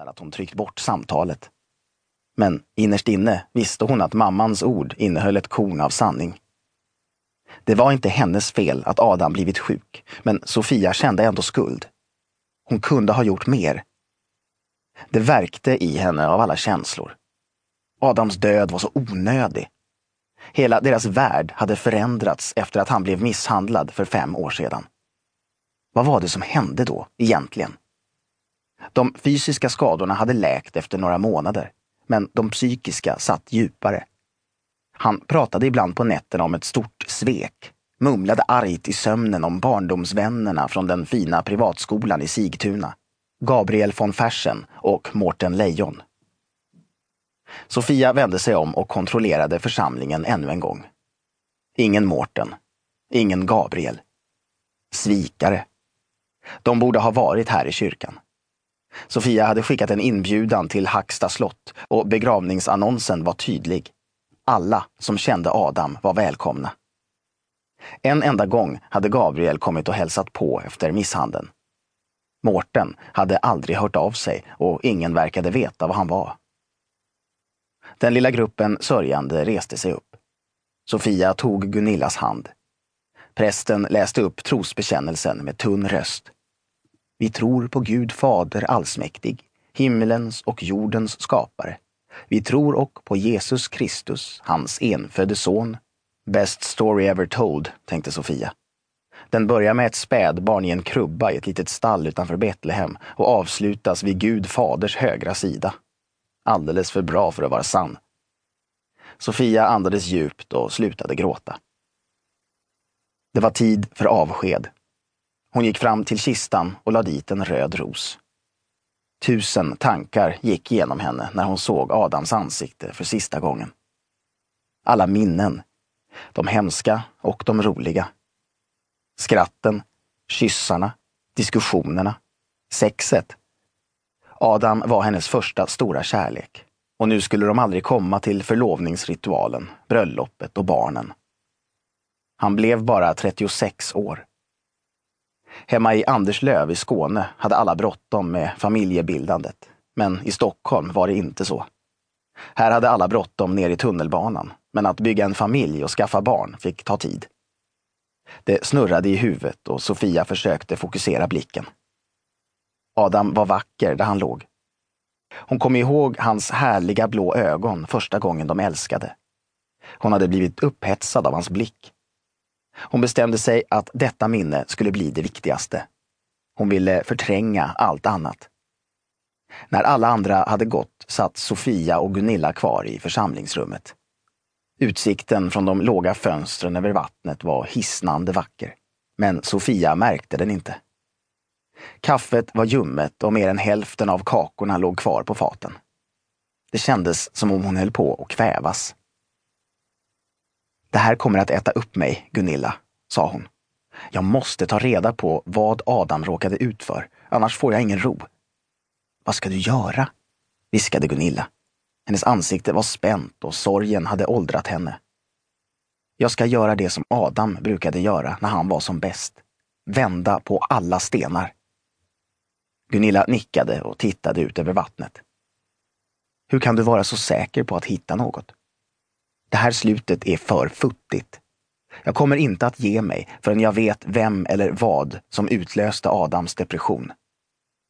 känner att hon tryckt bort samtalet. Men innerst inne visste hon att mammans ord innehöll ett korn av sanning. Det var inte hennes fel att Adam blivit sjuk, men Sofia kände ändå skuld. Hon kunde ha gjort mer. Det verkte i henne av alla känslor. Adams död var så onödig. Hela deras värld hade förändrats efter att han blev misshandlad för fem år sedan. Vad var det som hände då, egentligen? De fysiska skadorna hade läkt efter några månader, men de psykiska satt djupare. Han pratade ibland på nätterna om ett stort svek, mumlade argt i sömnen om barndomsvännerna från den fina privatskolan i Sigtuna, Gabriel von Fersen och Mårten Lejon. Sofia vände sig om och kontrollerade församlingen ännu en gång. Ingen Mårten, ingen Gabriel. Svikare. De borde ha varit här i kyrkan. Sofia hade skickat en inbjudan till Hacksta slott och begravningsannonsen var tydlig. Alla som kände Adam var välkomna. En enda gång hade Gabriel kommit och hälsat på efter misshandeln. Mårten hade aldrig hört av sig och ingen verkade veta var han var. Den lilla gruppen sörjande reste sig upp. Sofia tog Gunillas hand. Prästen läste upp trosbekännelsen med tunn röst. Vi tror på Gud Fader allsmäktig, himmelens och jordens skapare. Vi tror och på Jesus Kristus, hans enfödde son. Best story ever told, tänkte Sofia. Den börjar med ett spädbarn i en krubba i ett litet stall utanför Betlehem och avslutas vid Gud Faders högra sida. Alldeles för bra för att vara sann. Sofia andades djupt och slutade gråta. Det var tid för avsked. Hon gick fram till kistan och lade dit en röd ros. Tusen tankar gick genom henne när hon såg Adams ansikte för sista gången. Alla minnen. De hemska och de roliga. Skratten, kyssarna, diskussionerna, sexet. Adam var hennes första stora kärlek. Och nu skulle de aldrig komma till förlovningsritualen, bröllopet och barnen. Han blev bara 36 år. Hemma i Anderslöv i Skåne hade alla bråttom med familjebildandet. Men i Stockholm var det inte så. Här hade alla bråttom ner i tunnelbanan, men att bygga en familj och skaffa barn fick ta tid. Det snurrade i huvudet och Sofia försökte fokusera blicken. Adam var vacker där han låg. Hon kom ihåg hans härliga blå ögon första gången de älskade. Hon hade blivit upphetsad av hans blick. Hon bestämde sig att detta minne skulle bli det viktigaste. Hon ville förtränga allt annat. När alla andra hade gått satt Sofia och Gunilla kvar i församlingsrummet. Utsikten från de låga fönstren över vattnet var hisnande vacker. Men Sofia märkte den inte. Kaffet var ljummet och mer än hälften av kakorna låg kvar på faten. Det kändes som om hon höll på att kvävas. Det här kommer att äta upp mig, Gunilla, sa hon. Jag måste ta reda på vad Adam råkade ut för, annars får jag ingen ro. Vad ska du göra? viskade Gunilla. Hennes ansikte var spänt och sorgen hade åldrat henne. Jag ska göra det som Adam brukade göra när han var som bäst. Vända på alla stenar. Gunilla nickade och tittade ut över vattnet. Hur kan du vara så säker på att hitta något? Det här slutet är för futtigt. Jag kommer inte att ge mig förrän jag vet vem eller vad som utlöste Adams depression.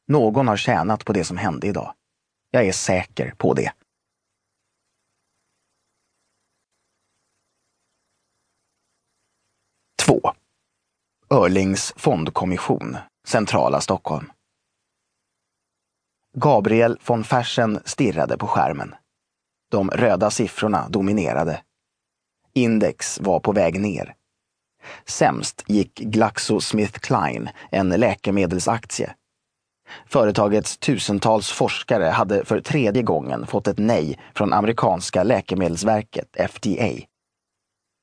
Någon har tjänat på det som hände idag. Jag är säker på det. Två. Örlings fondkommission, centrala Stockholm. Gabriel von Fersen stirrade på skärmen. De röda siffrorna dominerade. Index var på väg ner. Sämst gick GlaxoSmithKline, en läkemedelsaktie. Företagets tusentals forskare hade för tredje gången fått ett nej från amerikanska läkemedelsverket, FDA.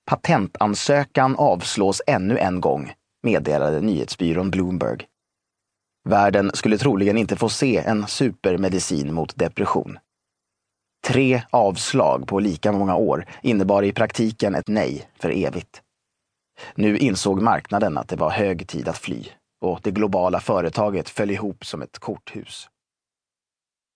Patentansökan avslås ännu en gång, meddelade nyhetsbyrån Bloomberg. Världen skulle troligen inte få se en supermedicin mot depression. Tre avslag på lika många år innebar i praktiken ett nej för evigt. Nu insåg marknaden att det var hög tid att fly och det globala företaget föll ihop som ett korthus.